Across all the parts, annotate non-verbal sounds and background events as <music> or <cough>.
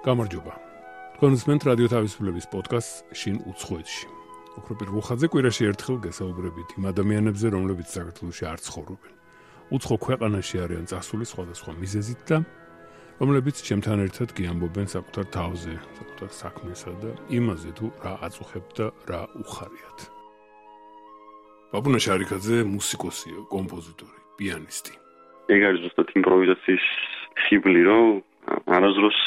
გამარჯობა. თქვენ უსმენთ რადიო თავისუფლების პოდკასტ შინ უცხოეთში. უფრო პირველ ხაზზე კვირაში ერთხელ გესაუბრებით იმ ადამიანებზე, რომლებიც საქართველოში არ ცხოვრობენ. უცხო ქვეყანაში არიან წასული სხვადასხვა მიზეზით და რომლებიც ჩემთან ერთად გიამბობენ საკუთარ თავზე, საკუთარ საქმესა და იმაზე თუ რა აწუხებთ და რა უხარიათ. ბაბუნა შარიკაძე მუსიკოსია, კომპოზიტორი, პიანისტი. ეგ არის ზუსტად იმპროვიზაციის ხიბლი, რომ არაზრუს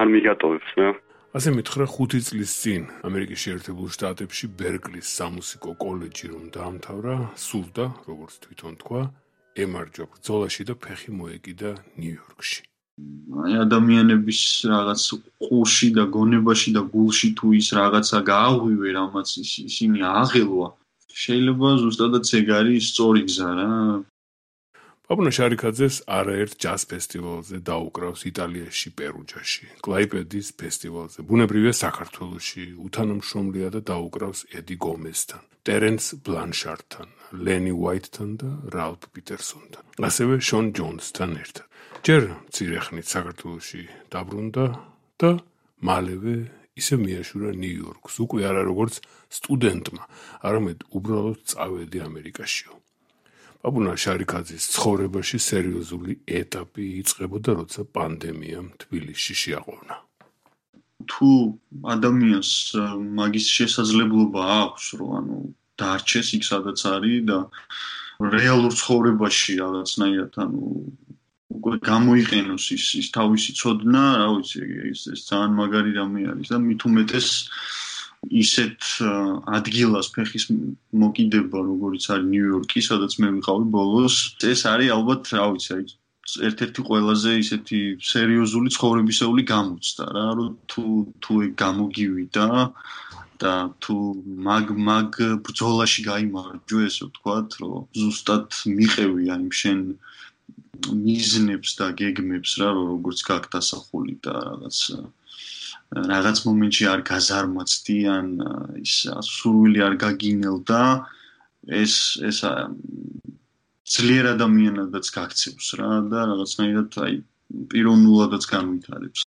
არ მიგატოვებს რა. ასე მითხრა 5 წლის წინ ამერიკის შეერთებულ შტატებში ბერკლის სამუსიკო კოლეჯი რომ დაამთავრა, სურდა, როგორც თვითონ თქვა, ემარჯვა ბრძოლაში და ფეხი მოეკიდა ნიუ-იორკში. აი ადამიანების რაღაც ყურში და გონებაში და გულში თუ ის რაღაცა გააღვივე რამაც ისინი აღელვა შეიძლება ზუსტადაც ეგ არის სწორი გზა რა აბუნა შარიქაძეს არაერთ ჯაზ ფესტივალზე დაუკრავს იტალიაში პერუჯაში, კლაიპედის ფესტივალზე, ბუნებრივია საქართველოში, უთანამშრომლია და დაუკრავს ედი გომესთან, ტერენს ბლანშარტთან, ლენი უაიტთან და რალფ პიტერსონთან, ასევე შონ ჯონსთან ერთად. ჯერ ცირეხნით საქართველოში დაბრუნდა და მალევე ისე მიაშურა ნიუ-იორკს, უკვე არა როგორც სტუდენტმა, არამედ უბრალოდ წავედი ამერიკაშიო. აბუნა შარიქაძის ცხოვრებაში სერიოზული ეტაპი იწყებოდა, როცა პანდემიამ თბილისში შეაყვნა. თუ ადამიანს მაგის შესაძლებლობა აქვს, რომ ანუ დარჩეს იქ სადაც არის და რეალურ ცხოვრებაში რაღაცნაირად ანუ უკვე გამოიყენოს ის ის თავისი ცოდნა, რა ვიცი, ეს ეს ძალიან მაგარი რამე არის და მით უმეტეს ისეთ ადგილას ფეხის მოკიდება, როგორიც არის ნიუ-იორკი, სადაც მე ვიყავი ბოლოს, ეს არის ალბათ, რა ვიცი, აი ერთ-ერთი ყველაზე ისეთი სერიოზული ცხოვრებისეული გამოცდა რა, რომ თუ თუ ეგ გამოგივიდა და თუ მაგ მაგ ბრძოლაში გამარჯვე, ესე ვთქვათ, რომ ზუსტად მიყევი აი შენ მიზნებს და გეგმებს რა, როგორც გაგდასახული და რაღაც რაღაც მომენტში არ გაზარმაცდი ან ის სურვილი არ გაგინელდა. ეს ეს ძლიერ ადამიანადაც გაქცევს რა და რაღაცნაირად აი პიროვნულადაც განვითარებს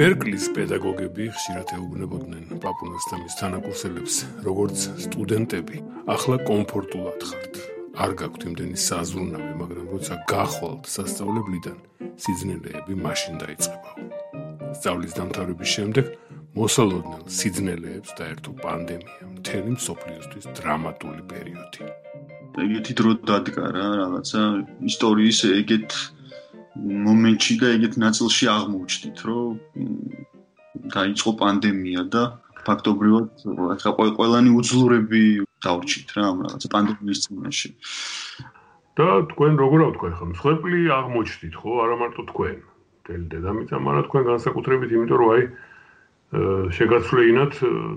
ბერკლის პედაგოგები ხშირად ეუბნებოდნენ პაპუნას და მის თანაკურსელებს, როგორც სტუდენტები, ახლა კომფორტულად ხართ. არ გაქვთ იმდენი საზრუნავი, მაგრამ როცა გახვალთ სასწავლებლიდან, სიძნელეები მაშინ დაიწყება. სწავლის დამთავრების შემდეგ მოსალოდნელ სიძნელეებს დაერთო პანდემია, მთელი მსოფლიოსთვის დრამატული პერიოდი. ეგეთი დრო დადგა რა, რაღაცა ისტორიის ეგეთ მომენტში და ეგეთ ნაწილში აღმოჩნდით, რომ დაიწყო პანდემია და ფაქტობრივად ახლა ყველანი უძლურები დავრჩით რა ამ რაღაც პანდემიის წინაშე. და თქვენ როგორ ავთქვა ხომ? მსხვერპლი აღმოჩნდით ხო? არა მარტო თქვენ. თელ დედამიწა, მაგრამ თქვენ განსაკუთრებით, იმიტომ რომ აი შეგაცვლეინათ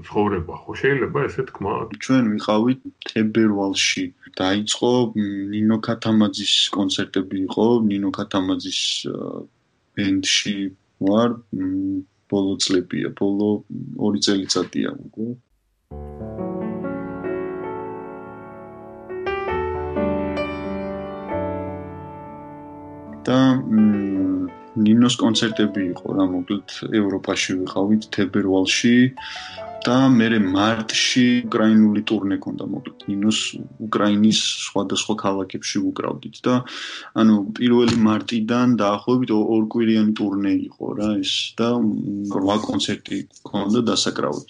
ცხოვრება, ხო შეიძლება ესე თქვა? ჩვენ ვიყავით თებერვალში. დაიწყო ნინო ქათამაძის კონცერტები იყო, ნინო ქათამაძის ბენდში ვარ ბოლო წლებია, ბოლო 2 წელიწადია უკვე. და ნინოს კონცერტები იყო რა მოკლედ ევროპაში ვიყავით თებერვალში და მე მარტში უკრაინული ტურნე ქონდა მოკლედ ნინოს უკრაინის სხვადასხვა ქალაქებში უკრავდით და ანუ პირველი მარტიდან დაახლოებით ორ კვირიანი ტურნე იყო რა ეს და რვა კონცერტი ქონდა დასაკრავი.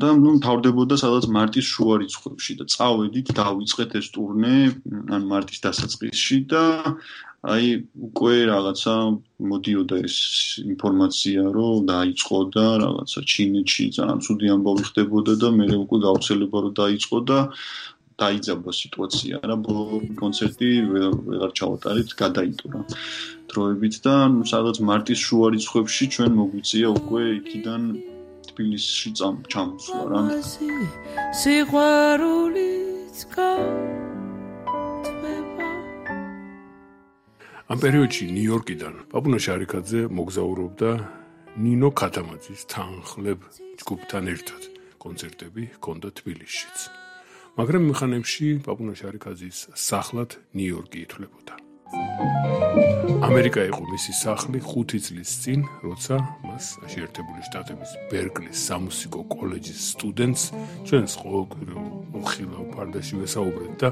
და ნუ თავდებოდა სადაც მარტის შუა რიცხვებში და წავედით დავიწყეთ ეს ტურნე ან მარტის დასაწყისში და აი უკვე რაღაცა მოდიოდა ეს ინფორმაცია რომ დაიწყო და რაღაცა ჩინეთში ძალიან ცუდი ამბავი ხდებოდა და მე უკვე გავრცელება რომ დაიწყო და დაიძაბა სიტუაცია რა ბოლო კონცერტი ვეღარ ჩავატარეთ გადაიტურა დროებით და სადაც მარტის შუა რიცხვებში ჩვენ მოგვიწია უკვე იქიდან თბილისში ჩამოსვლა რა. სიყვარულიც გა ამ პერიოდში ნიუ-იორკიდან პაპუნა შარიკაძე მოგზაურობდა ნინო ქათამაძის თანხლებ ჯგუფთან ერთად. კონცერტები ჰქონდა თბილისშიც. მაგრამ მიხანებში პაპუნა შარიქაძის სახლად ნიუ-იორკი ითვლებოდა. ამერიკა იყო მისი სახლი 5 წლის წინ, როცა მას შეერთებული შტატების ბერკლის სამუსიკო კოლეჯის სტუდენტს ჩვენს ყოველკვირეულ უხილავ ფარდაში ვესაუბრეთ და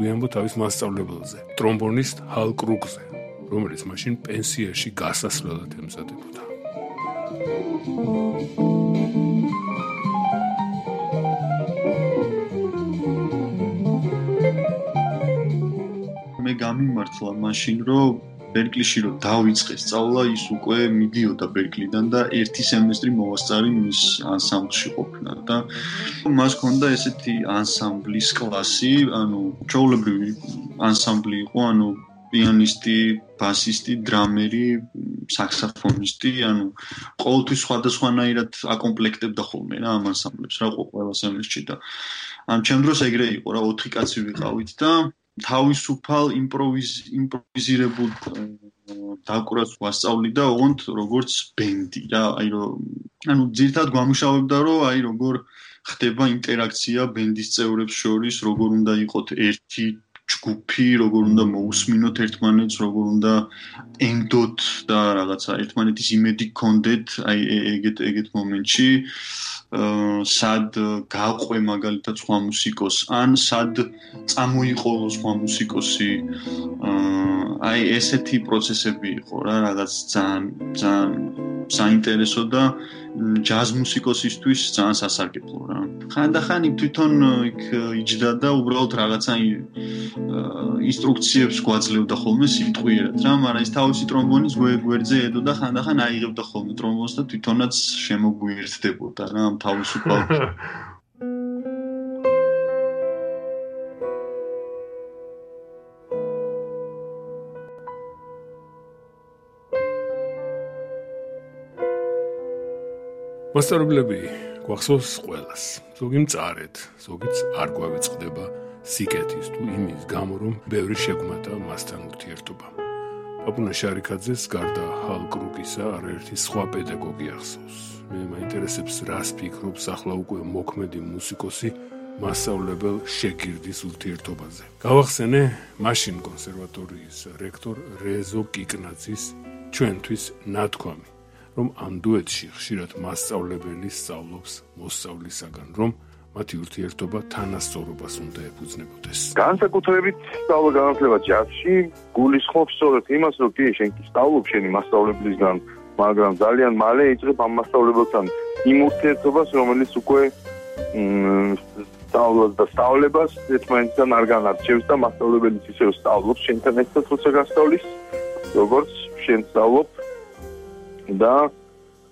გვიანბო თავის მასწავლებელზე, ტრომბონისტ ჰალ კრუკზე, რომელიც მაშინ პენსიაში გასასვლელად ემზადებოდა. მე გამიმართლა მაშინ რომ ბერკლიში რომ დავიწყე სწავლა ის უკვე მიდიოდა ბერკლიდან და ერთი სემესტრი მოვასწარი მის ანსამბლში ყოფნა და მას ჰქონდა ესეთი ანსამბლის კლასი ანუ ჩაოლებრივი ანსამბლი იყო ანუ პიანისტი, ბასისტი, დრამერი, საქსოფონისტი, ანუ ყოველთვის სხვადასხვანაირად აკომპლექტებდა ხოლმე რა ამ ანსამბლებს რა ყველა სემესტრში და ამ ჩემ დროს ეგრე იყო რა 4 კაცი ვიყავით და თავისუფალ იმპროვიზ იმპროვიზირებულ დაკვრას ვასწავლიდა ოღონდ როგორც ბენდი რა აი რომ ანუ ძირთად გამუშავებდა რომ აი როგორ ხდება ინტერაქცია ბენდის წევრებს შორის როგორ უნდა იყოთ ერთი ჯგუფი როგორ უნდა მოусმინოთ ერთმანეთს როგორ უნდა ენდოთ და რაღაცა. ერთმანეთის იმედი გქონდეთ აი ეგეთ ეგეთ მომენტში. სად გაყვე მაგალითად სხვა მუსიკოს. ან სად წამოიყოლო სხვა მუსიკოსი აი ესეთი პროცესები იყო რა რაღაც ძალიან ძალიან საინტერესო და ჯაზ მუსიკოსისთვის ძალიან სასარგებლო რა. ხანდახან იქ თვითონ იქ იჯდა და უბრალოდ რაღაცა ინსტრუქციებს გვაძლევდა ხოლმე სიტყვიერად რა მაგრამ ის თავისი ტრომბონის გვერდზე ედო და ხანდახან აიღებდა ხოლმე ტრომბონს და თვითონაც შემოგვიერთდებოდა რა თავისუფალ <laughs> მასწავლებლები გვახსოვს ყველას. ზოგი მწარეთ ზოგიც არ გვავეწყდება სიკეთის თუ იმის გამო რომ ბევრი შეგმატა მასთან ურთიერთობა. აპუნა შარიქაძეს გარდა ჰალკრუკისა არაერთი სხვა პედაგოგი ახსოვს. მე მაინტერესებს რას ფიქრობს ახლა უკვე მოქმედი მუსიკოსი მასწავლებელ შეგირდის ურთიერთობაზე. გავახსენე მაშინ კონსერვატორიის რექტორ რეზო კიკნაძის ჩვენთვის ნათქვამი, რომ ამ დუეტში ხშირად მასწავლებელი სწავლობს მოსწავლისაგან, რომ მათი ურთიერთობა თანასწორობას უნდა ეფუძნებოდეს. განსაკუთრებით სწავლა განათლება ჯაზში გულისხმობს სწორედ იმას, რომ კი შენ კი სწავლობ შენი მასწავლებლისგან მაგრამ ძალიან მალე იწყებ ამ მასშტაბლებთან იმ ურთიერთობას, რომელიც უკვე სწავლას და სწავლებას ერთმანეთთან არ განარჩევს და მასშტაბებელიც ისევ სწავლობს შენთან ერთად როცა გასწავლის, როგორც შენ სწავლობ და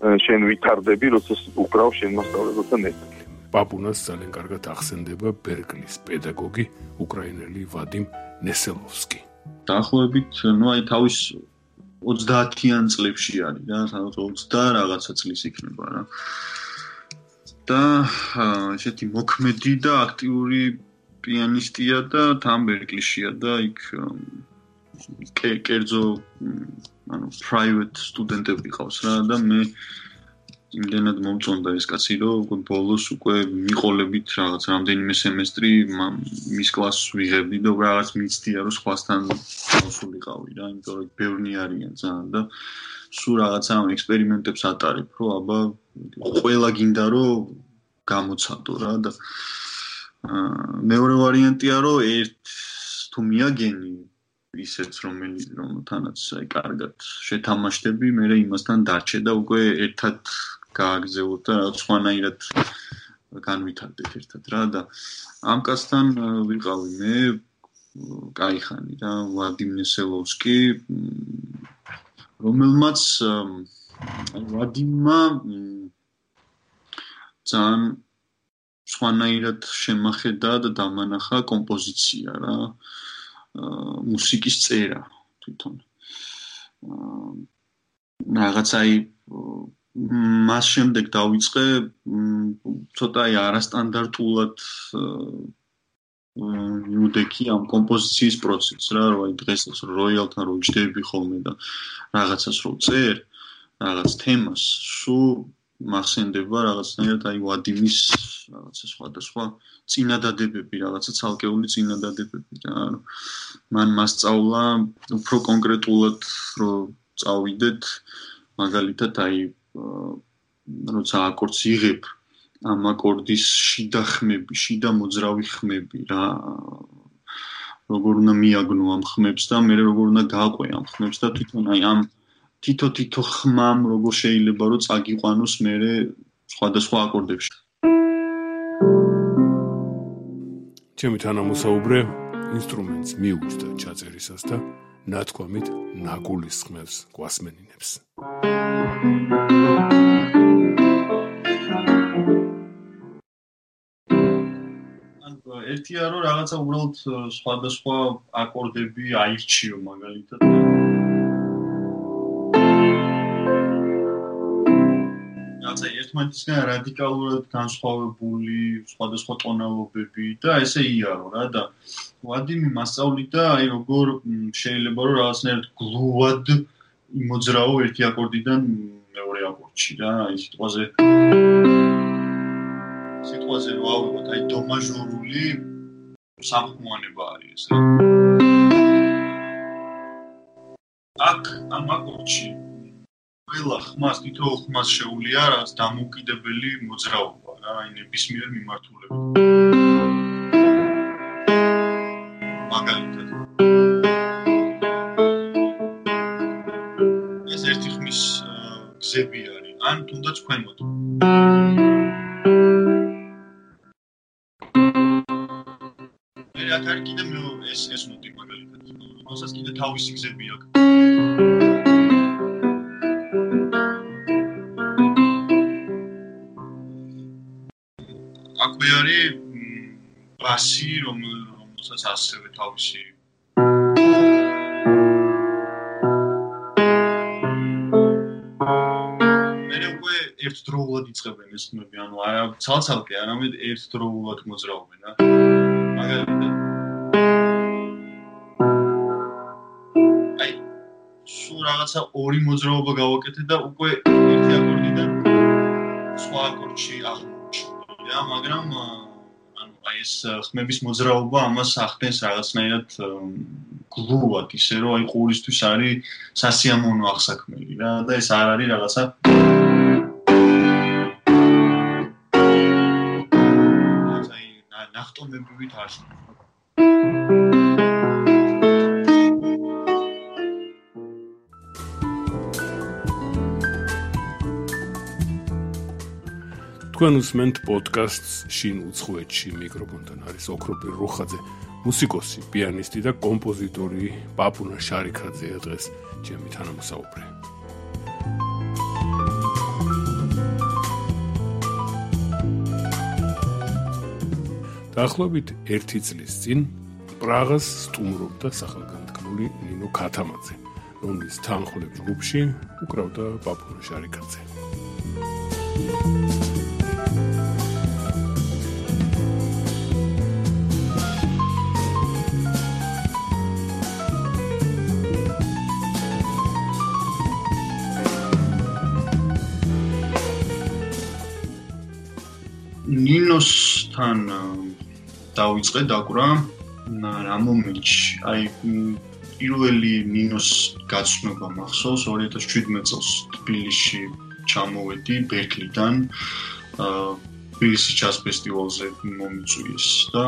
შენ ვითარდები, როცა უკრავ შენ მასშტაბებთან ერთად. პაპუნას ძალიან კარგად ახსენდება ბერკლის პედაგოგი უკრაინელი ვადიმ ნესელოვსკი. დაახლოებით, ну აი თავის 30-იან წლებში არის რა, სადაც 20 რაღაცა წლის იქნება რა. და ესეთი მოქმედი და აქტიური პიანისტია და თამბერკლიშია და იქ კერძო ანუ private სტუდენტები ყავს რა და მე იმდენად მომწონდა ეს კაცი, რომ ბოლოს უკვე მიყოლებით რაღაც რამდენიმე სემესტრი მის კლასს ვიღებდი და რაღაც მიცდია რომ სხვასთან მოსულიყავი რა, იმიტომ რომ ბევრნი არიან ძალიან და სულ რაღაცა ექსპერიმენტებს ატარებ, რომ აბა ყველა გინდა რომ გამოცადო რა და მეორე ვარიანტია რომ ერთ თუ მიაგენი ისეც რომელი რომელთანაც აი კარგად შეთამაშდები, მე იმასთან დარჩე და უკვე ერთად გააგზავნოთ და სხვანაირად განვითარდეთ ერთად რა და ამ კაცთან ვიყავი მე кайხანი რა ვლადიმირ სელოვსკი რომელმაც ვლადიმმა ძალიან სხვანაირად შემახედა და დამანახა კომპოზიცია რა. მუსიკის წერა თვითონ. რაღაცაი მას შემდეგ დავიწყე ცოტა აი არასტანდარტულად ნუდექი ამ კომპოზიციის პროცესს რა რომ აი დღეს როიალთან რო ჯდები ხოლმე და რაღაცას რო წერ რაღაც თემას სუ მახსენდება რაღაცნაირად აი ვადიმის რაღაცა სხვადასხვა წინადადებები, რაღაცა ცალკეული წინადადებები და ანუ მან მასწავლა უფრო კონკრეტულად რომ წავიდეთ მაგალითად აი როცა აკორდს იღებ ამ აკორდის შიდა ხმები, შიდა მოძრავი ხმები რა როგორ უნდა მიაგნო ამ ხმებს და მე როგორ უნდა გააყვე ამ ხმებს და თვითონ აი ამ თითო თითო ხმამ როგორ შეიძლება რომ წაგიყვანოს მე სხვადასხვა აკორდებში. ჩემი თანამოსაუბრე ინსტრუმენტს მიუჩნდა ჩაწერისას და ნათქვამით ნაგულის ხმებს გვასმენინებს. ერთია რომ რაღაცა უბრალოდ სხვადასხვა აკორდები აირჩიო მაგალითად რაღაცა ერთმანეთისგან რადიკალურად განსხვავებული სხვადასხვა ტონალობები და ესე იარო რა და ვადიმი მასწავლიდა აი როგორ შეიძლება რომ რაღაცნაირად გლუვად იმოძრაო ერთი აკორდიდან მეორე აკორდში რა აი სიტყვაზე. სიტყვაზე რა ავიღოთ აი დო მაჟორული სამხმოვანება არის ეს რა. აქ ამ აკორდში ყველა ხმას თითო ხმას შეუულია რაც დამოუკიდებელი მოძრაობა რა აი ნებისმიერ მიმართულებით. მაგალითად. ეს ერთი ხმის გზები არის. ან თუნდაც ქვემოთ. რა თარ კიდე მე ეს ეს ნოტი მაგალითად. მოსაც კიდე თავისი გზები აქვს აქვე არის ბასი, რომელსაც ასევე თავისი ერთდროულად იწებენ ეს ხმები, ანუ არა ცალ-ცალკე, არამედ ერთდროულად მოძრაობენ, რა. მაგალითად აი სულ რაღაცა ორი მოძრაობა გავაკეთე და უკვე ერთი აკორდიდან სხვა აკორდში აღ რა, მაგრამ ანუ აი ეს ხმების მოძრაობა ამას ახდენს რაღაცნაირად გლუვად, ისე რომ აი ყურისთვის არის სასიამოვნო აღსაქმელი რა და ეს არ არის რაღაცა ნახტომებივით არ თქვენ უსმენთ პოდკასტს შინ უცხოეთში მიკროფონთან არის ოქროპირ რუხაძე მუსიკოსი პიანისტი და კომპოზიტორი პაპუნა შარიქაძე დღეს ჩემი თანამოსაუბრე დაახლოებით 1 წლის წინ პრაღას სტუმრობდა სახელგანთქმული ნინო ქათამაძე რომლის თანხლებ ჯგუფში უკრავდა პაპუნა შარიქაძე Thank you. ნინოსთან დავიწყე დაკვრა. რა მომენტში აი პირველი ნინოს გაცნობა მახსოვს 2017 წელს თბილისში ჩამოვედი ბერკლიდან. თბილისის ჯაზ ფესტივალზე მომიწვიეს და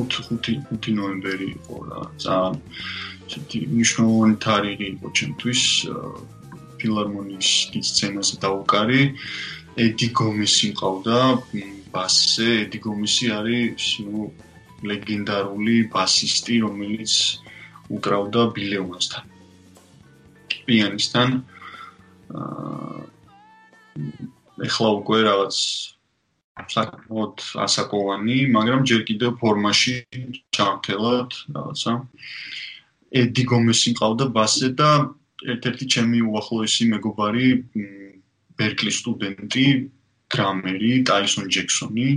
5 ნოემბერი იყო რა. ძალიან მნიშვნელოვანი თარიღი იყო ჩემთვის ფილარმონიის სცენაზე დავუკარი. ედი გომისი ყავდა ბასზე ედი გომისი არის ნუ ლეგენდარული ბასისტი რომელიც უკრავდა ბილეონასთან პიანისტთან აა ეხლა უკვე რაღაც საკმაოდ ასაკოვანი, მაგრამ ჯერ კიდევ ფორმაში ჩამქელად რაღაცა. ედი გომესი ყავდა ბასზე და ერთ-ერთი ჩემი უახლოესი მეგობარი ბერკლის სტუდენტი, გრამერი, ტაისონ ჯექსონი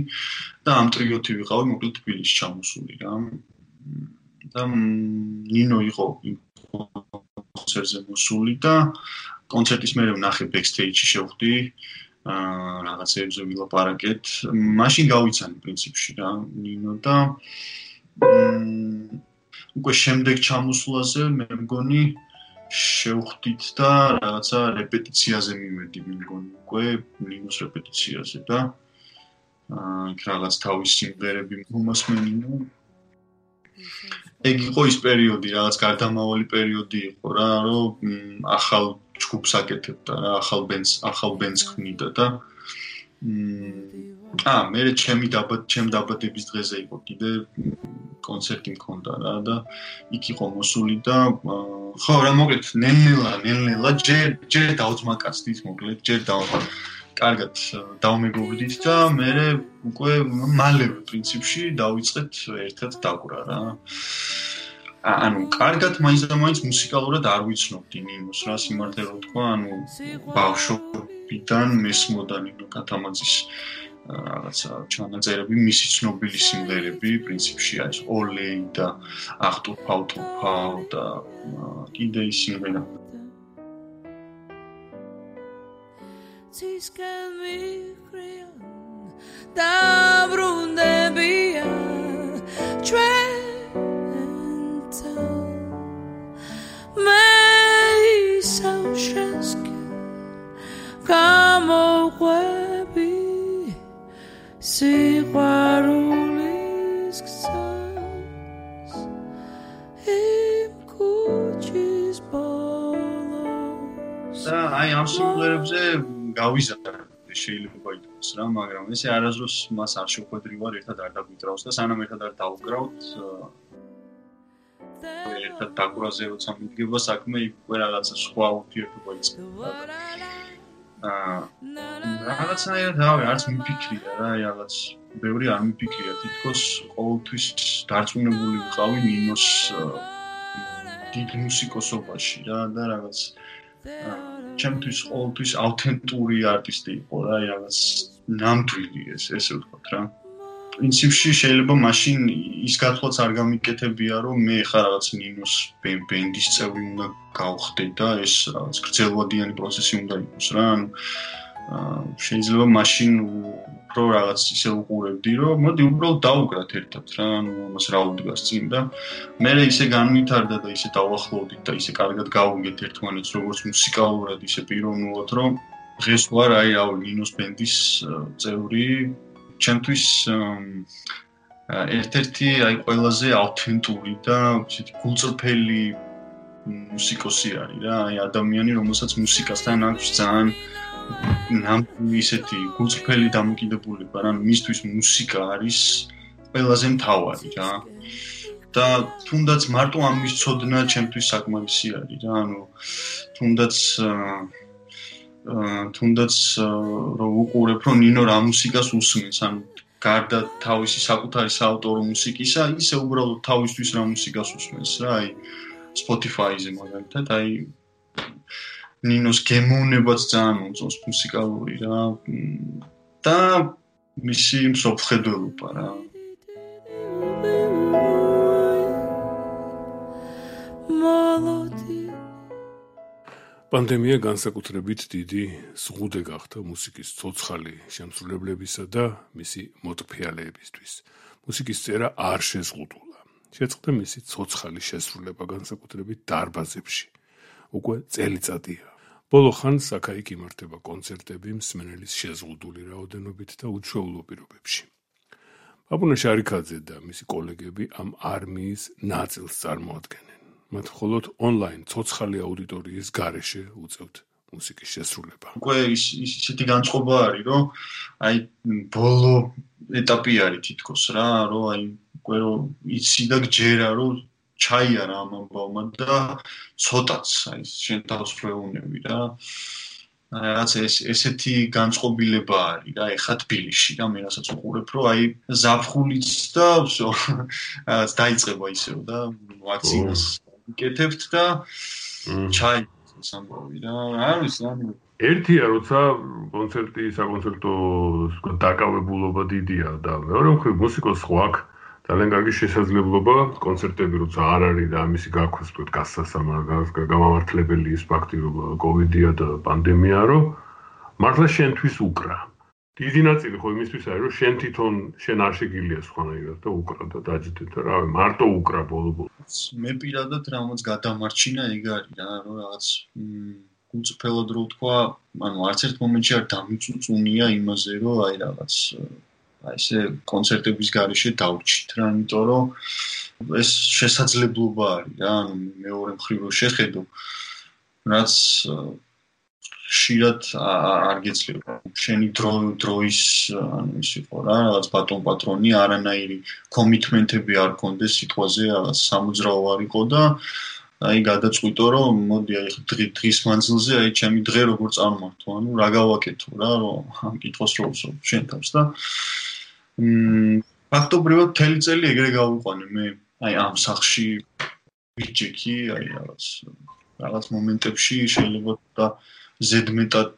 და ამ ტრიოთი ვიყავი მოკლედ თბილისში ჩამოსული რა. და ნინო იყო კონცერტზე მოსული და კონცერტის მერე ვნახე ბექსტეიჯში შევხვდი აა რაღაცეებზე ვილაპარაკეთ. მაშინ გავიცანი პრინციპში რა ნინო და უკვე შემდეგ ჩამოსვლაზე მე მგონი შევხვდით და რაღაცა რეპეტიციაზე მივედი მე მგონი უკვე ნინოს რეპეტიციაზე და აა რაღაც თავის სიმღერები მომასმენინო ეგ იყო ის პერიოდი, რაღაც გარდამავალი პერიოდი იყო რა, რომ ახალ ჯგუფს აკეთებდა რა, ახალ ბენს, ახალ ბენს ქმნიდა და აა მე ჩემი დაბად ჩემ დაბადების დღეზე იყო კიდე კონცერტი მქონდა რა და იქ იყო მოსული და ხო რა მოკლედ ნენელა ნენელა ჯერ ჯერ დაუძმაკაცდით მოკლედ ჯერ დაუ კარგად დავმეგობრდით და მე უკვე მალევე პრინციპში დავიწყეთ ერთად დაგვრა რა. ანუ კარგად მაინც და მაინც მუსიკალურად არ ვიცნობდი ნინოს რა სიმართლე რო თქვა, ანუ ბავშვობიდან მესმოდა ნინო კათამაძის რაღაცა ჩანაწერები, მისი ცნობილი სიმღერები პრინციპში არის ოლეი და ახტუ ფაუტუ ფაუ და კიდე ის სიმღერა. ცისკენ მიხრიან და ბრუნდებიან ჩვენთან მე ისაუშესკე გამოყვები სიყვარულის გზას იმ კუჩის ბოლოს და აი ამ სიმღერებზე გავიზარდე შეიძლება ითქვას რა, მაგრამ ესე არაზრუს მას არ შეხვედრივარ ერთად არ დაგვიტრავს და სანამ ერთად არ დავუკრავთ ერთად დაგვრაზე როცა მიდგება საქმე უკვე რაღაცა სხვა ურთიერთობა იწყება. აა რაღაცნაირად რავი, არც მიფიქრია რა, რაღაც ბევრი არ მიფიქრია, თითქოს ყოველთვის დარწმუნებული ვიყავი ნინოს დიდ მუსიკოსობაში რა და რაღაც ჩემთვის ყოველთვის აუთენტური არტისტი იყო რა, რაღაც ნამდვილი ეს, ესე ვთქვათ რა. პრინციპში შეიძლება მაშინ ის გათვლაც არ გამიკეთებია, რომ მე ხარ რაღაც ნინოს ბენდის წევრი უნდა გავხდე და ეს რაღაც გრძელვადიანი პროცესი უნდა იყოს რა. ანუ შეიძლება მაშინ უფრო რაღაც ისე უყურებდი, რომ მოდი უბრალოდ დაუკრათ ერთად რა, ანუ ამას რა უდგას წინ და მე ისე განვითარდა და ისე დავახლოვდით და ისე კარგად გავუგეთ ერთმანეთს როგორც მუსიკალურად, ისე პიროვნულად, რომ დღეს ვარ აი აუ ნინოს ბენდის წევრი, ჩემთვის ერთ-ერთი აი ყველაზე აუთენტური და ისეთი გულწრფელი მუსიკოსი არის რა, აი ადამიანი, რომელსაც მუსიკასთან აქვს ძალიან ნამ ისეთი გულწრფელი დამოკიდებულება, რა მისთვის მუსიკა არის ყველაზე მთავარი რა. და თუნდაც მარტო ამის წოდნა ჩემთვის საკმარისი არის რა, ანუ თუნდაც აა თუნდაც რომ უყურებ რომ ნინო რა მუსიკას უსმენს, ანუ გარდა თავისი საკუთარი საავტორო მუსიკისა, ისე უბრალოდ თავისთვის რა მუსიკას უსმენს რა, აი Spotify-ზე მაგალითად, აი ნინოს გემოვნებაც ძალიან უწოს მუსიკალური რა და მისი მსოფლხედველობა რა პანდემია განსაკუთრებით დიდი ზღუდე გახდა მუსიკის ცოცხალი შემსრულებლებისა და მისი მოტფიალეებისთვის. მუსიკის წერა არ შეზღუდულა. შეწყდა მისი ცოცხალი შესრულება განსაკუთრებით დარბაზებში. უკვე წელიწადია. ბოლო ხანს აქ-იქ იმართება კონცერტები მსმენელის შეზღუდული რაოდენობით და უჩვეულო პირობებში. ბაბუნა შარიქაძე და მისი კოლეგები ამ არმიის ნაწილს წარმოადგენენ. მათ მხოლოდ ონლაინ ცოცხალი აუდიტორიის გარეშე უწევთ მუსიკის შესრულება. უკვე ის ისეთი განწყობა არის, რომ აი ბოლო ეტაპი არის თითქოს რა, რომ აი უკვე რომ იცი და გჯერა, რომ ჩაიარა ამ ამბავმა და ცოტაც აი შენ თავს ხვეუნები რა რაღაც ეს ესეთი განწყობილება არის რა ეხა თბილისში და მე რასაც უყურებ რომ აი ზაფხულიც და всё რაღაც დაიწყება ისევ და ვაქცინას გიკეთებთ და ჩაი სამბავი რა არის ანუ ერთია როცა კონცერტი საკონცერტო დაკავებულობა დიდია და მეორე მხრივ მუსიკოს აქვს ძალიან კარგი შესაძლებლობა კონცერტები როცა არ არის და ამისი გაქოს თქო გასასამართლებელი გამამართლებელი ის ფაქტი რომ კოვიდია და პანდემია რომ მართლა შენთვის უკრა დიდი ნაწილი ხო იმისთვის არის რომ შენ თვითონ შენ არ შეგილია სხვანაირად და უკრა და დაჯდეთ და რავი მარტო უკრა ბოლო-ბოლო მე პირადად რამაც გადამარჩინა ეგ არის რა რომ რაღაც გულწრფელად რო თქვა ანუ არც ერთ მომენტში არ დამიწუნია იმაზე რომ აი რაღაც აი ესე კონცერტების garaშე დავრჩით რა, იმიტომ რომ ეს შესაძლებლობა არის რა, ანუ მეორე მხრივ რო შეხედო, რაც შიათ არ გეცლება. შენი დრო დროის ანუ ის იყო რა, რაღაც ბატონ პატრონი არანაირი კომიტმენტები არ კონდეს სიტყვაზე, რაღაც სამუძრაო არ იყო და აი გადაწყვიტო რომ მოდი აი დღის მანძილზე აი ჩემი დღე როგორ წარმართო, ანუ რა გავაკეთო რა, რომ ამ კითხოს რო ვსო შენ თავს და მ ფაქტობრივად თელი წელი ეგრე გავიყვანე მე აი ამ სახში ვიჯექი აი რაღაც რაღაც მომენტებში შეიძლება და ზედმეტად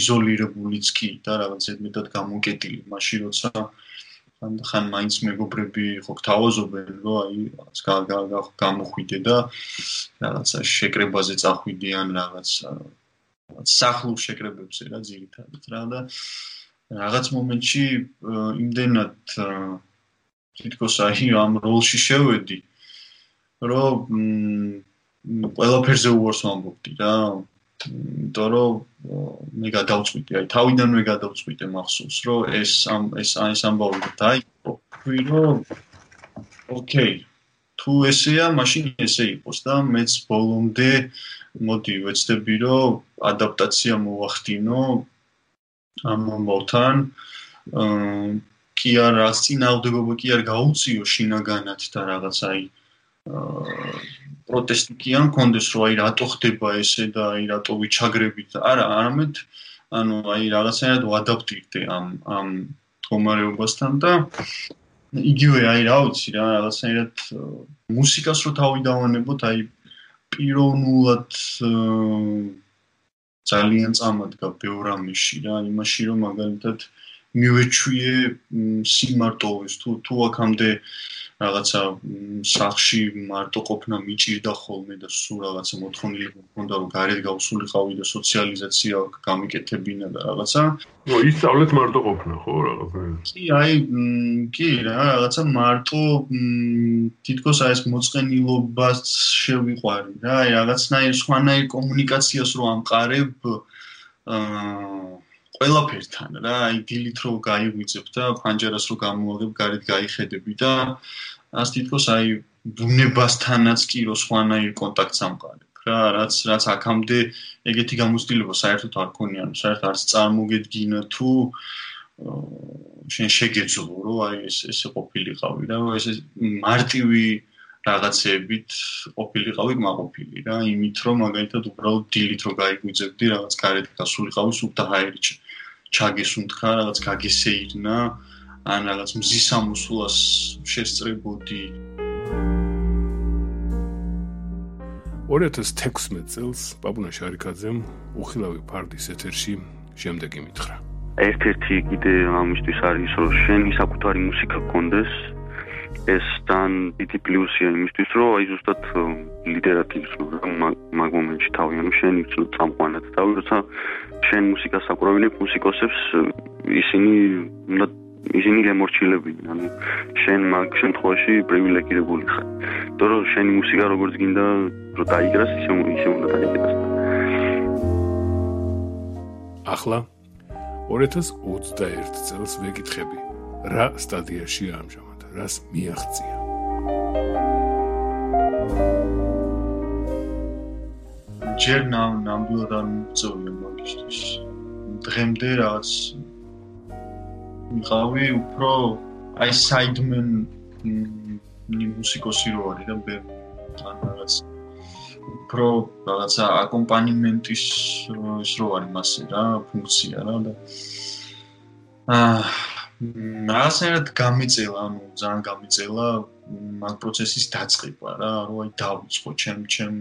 იზოლირებულიც კი და რაღაც ზედმეტად გამოკეტილი. მაშინ როცა ხან ხან მაინც მეგობრები ხო გთავაზობენ რომ აი რაღაც გამოხვიდე და რაღაცა შეკრებაზე წახვიდიან რაღაც რაღაც სახლურ შეკრებებზე რა ძირითადად რა და რაღაც მომენტში იმდენად თითქოს აი ამ როლში შევედი რომ ყველაფერზე უარს ვამბობდი რა იმიტომ რომ მე გადავწყვიტე აი თავიდანვე გადავწყვიტე მახსოვს რომ ეს ამ ეს ეს ამბავი დაიწყო რომ ოკეი თუ ესეა მაშინ ესე იყოს და მეც ბოლომდე მოდი ვეცდები რომ ადაპტაცია მოვახდინო ამ მომთან აა კი არ რაც წინააღმდეგობა კი არ გაუწიო შინაგანად და რაღაც აი პროტესტი კი არ მქონდეს რომ აი რატო ხდება ესე და აი რატო ვიჩაგრებით? არა არამედ ანუ აი რაღაცნაირად ვადაპტირდე ამ ამ თომარეობასთან და იგივე აი რა ვიცი რა რაღაცნაირად მუსიკას რო თავი დავანებოთ აი პიროვნულად ძალიან წამადგა ბევრ ამაში რა იმაში რომ მაგალითად მივეჩვიე სიმარტოვის თუ თუ აქამდე რაღაცა სახში მარტო ყოფნა მიჭირდა ხოლმე და სულ რაღაცა მოთხოვნილი მქონდა რომ გარეთ გავსულიყავი და სოციალიზაცია გამიკეთებინა და რაღაცა. ნუ ისწავლეთ მარტო ყოფნა ხო რაღაცა. კი, აი კი რა რაღაცა მარტო თითქოს აი ეს მოწყენილობას შევიყვარი რა, აი რაღაცნაირ სხვანაირ კომუნიკაციას რო ამყარებ აა ყველაფერთან რა, აი დილით რო გაიგვიწებ და ფანჯარას რო გამოაღებ, გარეთ გაიხედები და ას თითქოს აი ბუნებასთანაც კი რო სხვანაირ კონტაქტს ამყარებ რა, რაც რაც აქამდე ეგეთი გამოცდილება საერთოდ არ ქონია, ანუ საერთოდ არც წარმოგედგინა თუ შენ შეგეძლო რომ აი ეს ესე ყოფილიყავი რა, ესე მარტივი რაღაცებით ყოფილიყავი მაყოფილი რა, იმით რომ მაგალითად უბრალოდ დილით რო გაიგვიძებდი რაღაც გარეთ გასულიყავი სულ და ჰაერჩი ჩაგესუნთქა, რაღაც გაგესეირნა, ან რაღაც მზის ამოსულას შესწრებოდი. 2016 წელს ბაბუნა შარიკაძემ უხილავი ფარდის ეთერში შემდეგი მითხრა. ერთ-ერთი კიდე ამისთვის არის რომ შენი საკუთარი მუსიკა გქონდეს ეს თან დიდი პლუსია იმისთვის რომ აი ზუსტად ლიდერად იცნო რა მაგ მომენტში თავი ანუ შენ იცნო წამყვანად თავი როცა შენ მუსიკას აკრავინებ მუსიკოსებს ისინი უნდა ისინი გემორჩილებიან ანუ შენ მაგ შემთხვევაში პრივილეგირებული ხარ. იმიტომ რომ შენი მუსიკა როგორც გინდა რომ დაიგრას ისე ისე უნდა დაიგრას. ახლა 2021 წელს ვეკითხები რა სტადიაში ამჟამად რას მიაღწია? ჯერ ნამდვილად არ მიწოვია მაგისტრის. დღემდე რაც მიყავი უფრო აი საიდმენ მუსიკოსი რო არის და ბე ან რაღაც. უფრო რაღაცა აკომპანიმენტის ის რო არის მასე რა ფუნქცია რა და აა რაღაცნაირად გამიწელა, ანუ ძალიან გამიწელა მაგ პროცესის დაწყება რა, რომ აი დავიწყო ჩემ ჩემ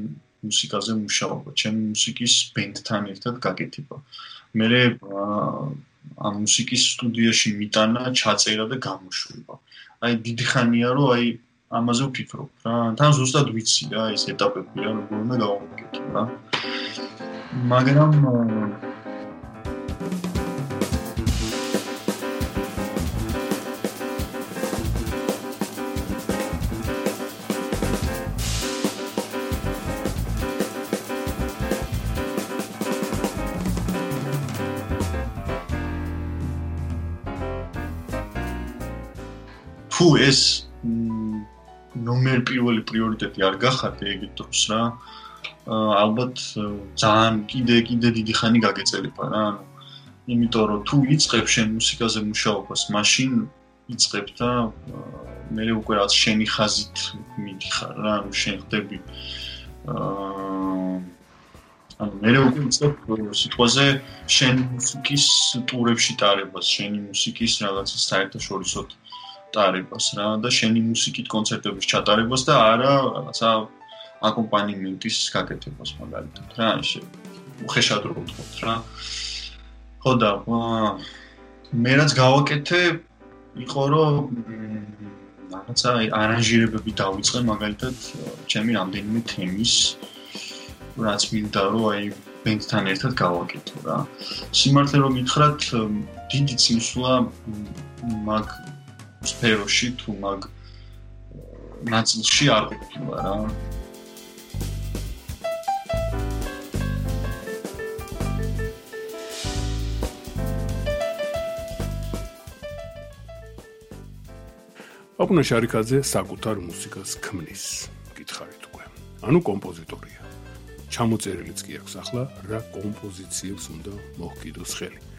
მუსიკაზე მუშაობა, ჩემ მუსიკის ბენდთან ერთად გაკეთება. მე ამ მუსიკის სტუდიაში მიტანა, ჩაწერა და გამოშვება. აი დიდი ხანია რომ აი ამაზე ვფიქრობ რა. თან ზუსტად ვიცი რა ეს ეტაპები რა როგორ უნდა გავაკეთო რა. მაგრამ თუ ეს ნომერ პირველი პრიორიტეტი არ გახარდა ეგეთ დროს რა ალბათ ძალიან კიდე კიდე დიდი ხანი გაგეწელება რა ანუ იმიტომ რომ თუ იწებ შენ მუსიკაზე მუშაობას მაშინ იწებ და მე უკვე რაც შენი ხაზით მიდიხარ რა ანუ შენ ხდები ანუ მე უკვე იწებ სიტყვაზე შენ მუსიკის ტურებში ტარებას შენი მუსიკის რაღაც საერთაშორისო ტარებას რა და შენი მუსიკით კონცერტების ჩატარებას და არა რაღაცა აკომპანიმენტის გაკეთებას მაგალითად რა ისე უხეშად რო ვთქვათ რა. ხო და მე რაც გავაკეთე იყო რომ რაღაცა არანჟირებები დავიწყე მაგალითად ჩემი რამდენიმე თემის რაც მინდა რომ აი ბენდთან ერთად გავაკეთო რა. სიმართლე რომ მითხრათ დიდი წინსვლა მაგ სფეროში თუ მაგ ნაწილში არ ყოფილა რა. ოპნა შარიკაძე საკუთარ მუსიკას ქმნის. გითხარით უკვე. ანუ კომპოზიტორია. ჩამოწერილიც კი აქვს ახლა რა კომპოზიციებს უნდა მოჰკიდოს ხელი.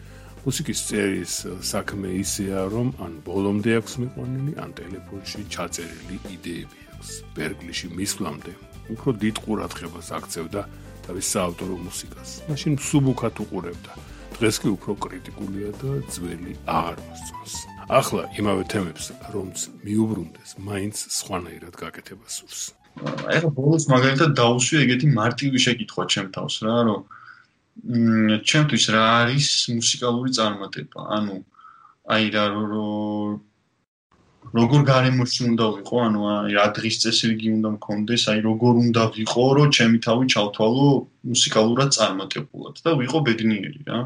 მუსიკის წერის საქმე ისეა, რომ ან ბოლომდე აქვს მიყვანილი, ან ტელეფონში ჩაწერილი იდეები აქვს. ბერგლიში მისვლამდე უფრო დიდ ყურადღებას აქცევდა თავის საავტორო მუსიკას. მაშინ სუბუქად უყურებდა. დღეს კი უფრო კრიტიკულია და ძველი აღარ მოსწონს. ახლა იმავე თემებს, რომც მიუბრუნდეს, მაინც სხვანაირად გაკეთება სურს. აი, ბოლოს მაგალითად დაუსვი ეგეთი მარტივი შეკითხვა ჩემ თავს რა, რომ ჩემთვის რა არის მუსიკალური წარმატება? ანუ აი რა როგორ გარემოში უნდა ვიყო, ანუ აი რა დღის წესრიგი უნდა მქონდეს, აი როგორ უნდა ვიყო, რომ ჩემი თავი ჩავთვალო მუსიკალურად წარმატებულად და ვიყო ბედნიერი რა.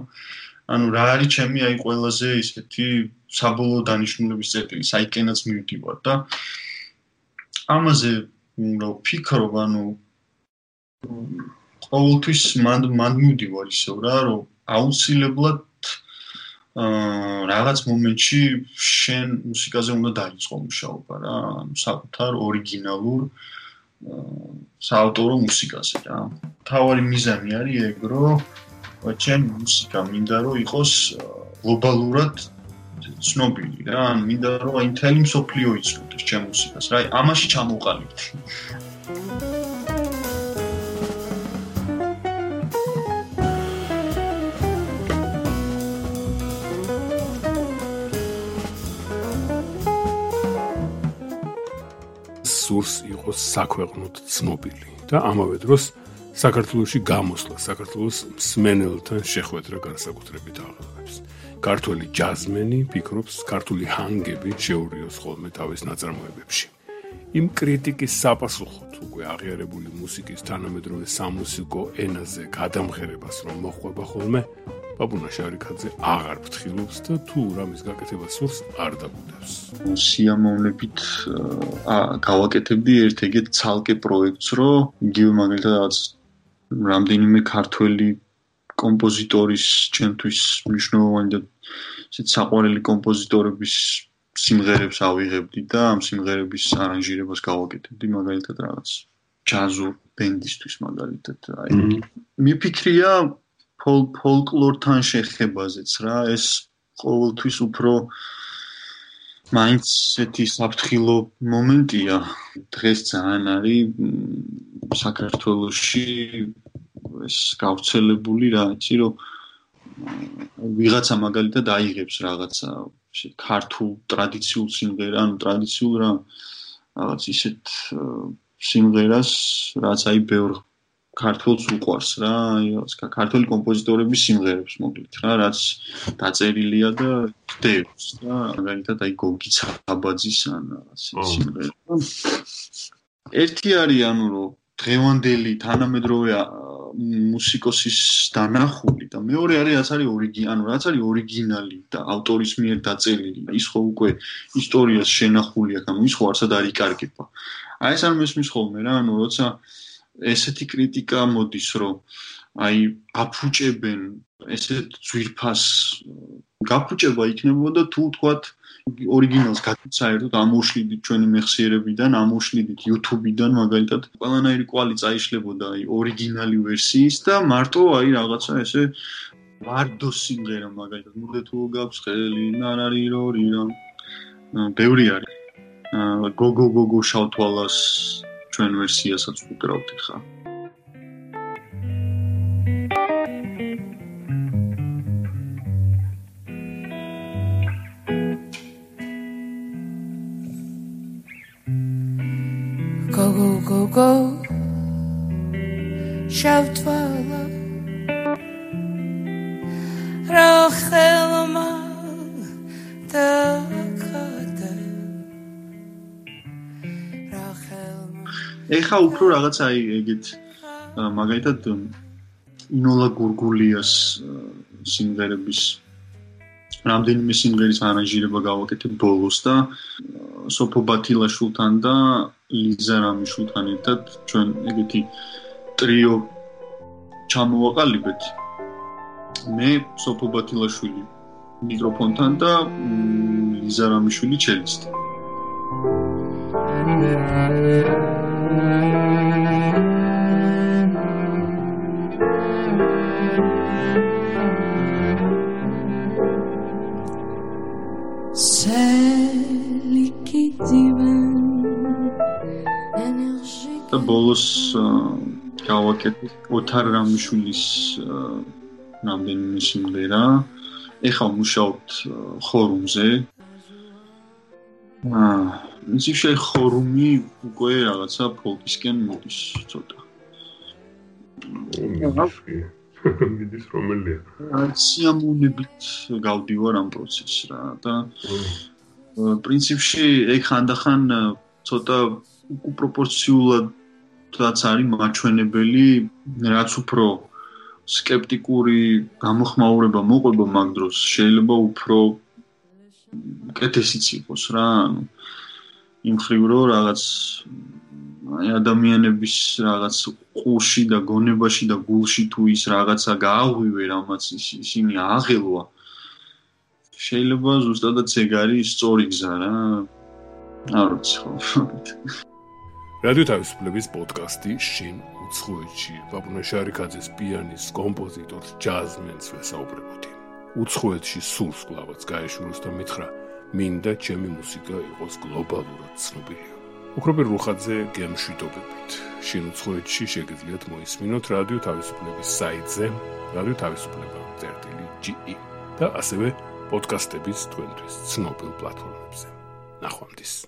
ანუ რა არის ჩემი აი ყველაზე ისეთი საბოლოო დანიშნულების წერტილი, საიკენაც მივდივარ და ამაზე რო ფიქრობ, ანუ ყოველთვის მან მან მივდივარ ისევ რა რომ აუცილებლად აა რაღაც მომენტში შენ მუსიკაზე უნდა დაიწყო მუშაობა რა საკუთარ ორიგინალურ საავტორო მუსიკაზე რა. თავარი მიზანი არის ეგ რომ ჩემ მუსიკა მინდა რომ იყოს გლობალურად ცნობილი რა მინდა რომ აი მთელი მსოფლიო იცნობს ჩემ მუსიკას რა ამაში ჩამოყალიბდი სურს იყოს საქვეყნოდ ცნობილი და ამავე დროს საქართველოსი გამოსვლა, საქართველოს მსმენელთან შეხვედრა განსაკუთრებით აღარ ქართული ჯაზმენი ფიქრობს ქართული ჰანგები შეურიოს ხოლმე თავის ნაწარმოებებში. იმ კრიტიკის საპასუხოდ უკვე აღიარებული მუსიკის თანამედროვე სამუსიკო ენაზე გადამღერებას რომ მოხვება ხოლმე ბაბუნა შარიკაძე აღარ ფთხილობს და თუ რამის გაკეთება სურს არ დაგუდევს. სიამოვნებით გავაკეთებდი ერთ ეგეთ ცალკე პროექტს, რომ იგივე მაგალითად რაღაც რამდენიმე ქართველი კომპოზიტორის ჩემთვის მნიშვნელოვანი და ისეთ საყვარელი კომპოზიტორების სიმღერებს ავიღებდი და ამ სიმღერების არანჟირებას გავაკეთებდი მაგალითად რაღაც ჯაზურ ბენდისთვის მაგალითად აი მიფიქრია ფოლკლორთან შეხებაზეც რა ეს ყოველთვის უფრო მაინც ესეთი საფრთხილო მომენტია. დღეს ძალიან არის საქართველოსში ეს გავრცელებული რა იცი რომ ვიღაცა მაგალითად აიღებს რაღაცა ქართულ ტრადიციულ სიმღერა ანუ ტრადიციულ რა რაღაც ისეთ სიმღერას რაც აი ბევრ ქართულს უყვარს რა, აი ქართული კომპოზიტორების სიმღერებს მოკლედ რა, რაც დაწერილია და დევს რა, მაგალითად აი გოგი ცაბაძის ან რაღაც სიმღერა. ერთი არის ანუ რომ დღევანდელი თანამედროვე მუსიკოსის დანახული და მეორე არის რაც არის ორიგინალი, ანუ რაც არის ორიგინალი და ავტორის მიერ დაწერილი. ის ხო უკვე ისტორიას შენახული აქვს, ანუ ის ხო არცად არ იკარგება. აი ეს არ მესმის ხოლმე რა, ანუ როცა ესეთი კრიტიკა მოდის, რომ აი აფუჭებენ ესეთ ძვირფას გაფუჭება იქნებოდა თუ თქვათ ორიგინალს გაგცაერთოთ ამოშლიდით ჩვენი მეხსიერებიდან, ამოშლიდით YouTube-დან მაგალითად, ყველანაირი კვალი წაიშლებოდა აი ორიგინალი ვერსიის და მარტო აი რაღაცა ესე ვარდო სიმღერა მაგალითად, მუდე თუ გაქვს ხელი, ნარარი რორი რა. ბევრი არის. აა გოგო გოგო შავთვალას ჩვენ ვერსიასაც უკრავთ ხა. go go შავთვალა რახელმა ეხა უფრო რაღაცა აი ეგეთ მაგალითად ინოლა გურგულიას სიმღერების რამდენიმე სიმღერის არანჟირება გავაკეთებ ბოლოს და სოფო ბათილაშვილთან და ლიზა რამიშვილთან ერთად ჩვენ ეგეთი ტრიო ჩამოვაყალიბეთ. მე სოფო ბათილაშვილი მიკროფონთან და ლიზა რამიშვილი ჩელისტი. და ბოლოს გავაკეთე ოთარ რამიშვილის რამდენიმე სიმღერა. ეხლა მუშაობთ ხორუმზე. აა, მისი შეხორუმი უკვე რაღაცა ფოლკისკენ მოდის ცოტა. <laughs> მიდის რომელია? სიამოვნებით გავდივარ ამ პროცესს რა და პრინციპში ეგ ხანდახან ცოტა უპროპორციულად რაც არის მაჩვენებელი, რაც უფრო скептикури გამოხმაურება მოყვება მაგ დროს შეიძლება უფრო კეთესიც იყოს რა, ანუ იმ ხრივ რო რაღაც აი ადამიანების რაღაც ყუში და გონებაში და გულში თუ ის რაღაცა გააღვივე რამაც ისინი აღელვა შეიძლება ზუსტადაც ეგ არის სწორი გზა რა. არ ვიცი ხო. რადიო თავისუფლების პოდკასტი შინ უცხოეთში. ბაბუნა შარიკაძის პიანის კომპოზიტორს ჯაზმენს ვესაუბრებოდი. უცხოეთში სულს კლავაც გაეშუროს და მითხრა მინდა ჩემი მუსიკა იყოს გლობალურად ცნობილი უკროპერ რუხაძე გემშვიდობებით. შინ უცხოეთში შეგიძლიათ მოისმინოთ რადიო თავისუფლების საიტზე რადიო თავისუფლება წერტილი.ge და ასევე პოდკასტების თქვენთვის ცნობილ პლატფორმებზე. ნახვამდის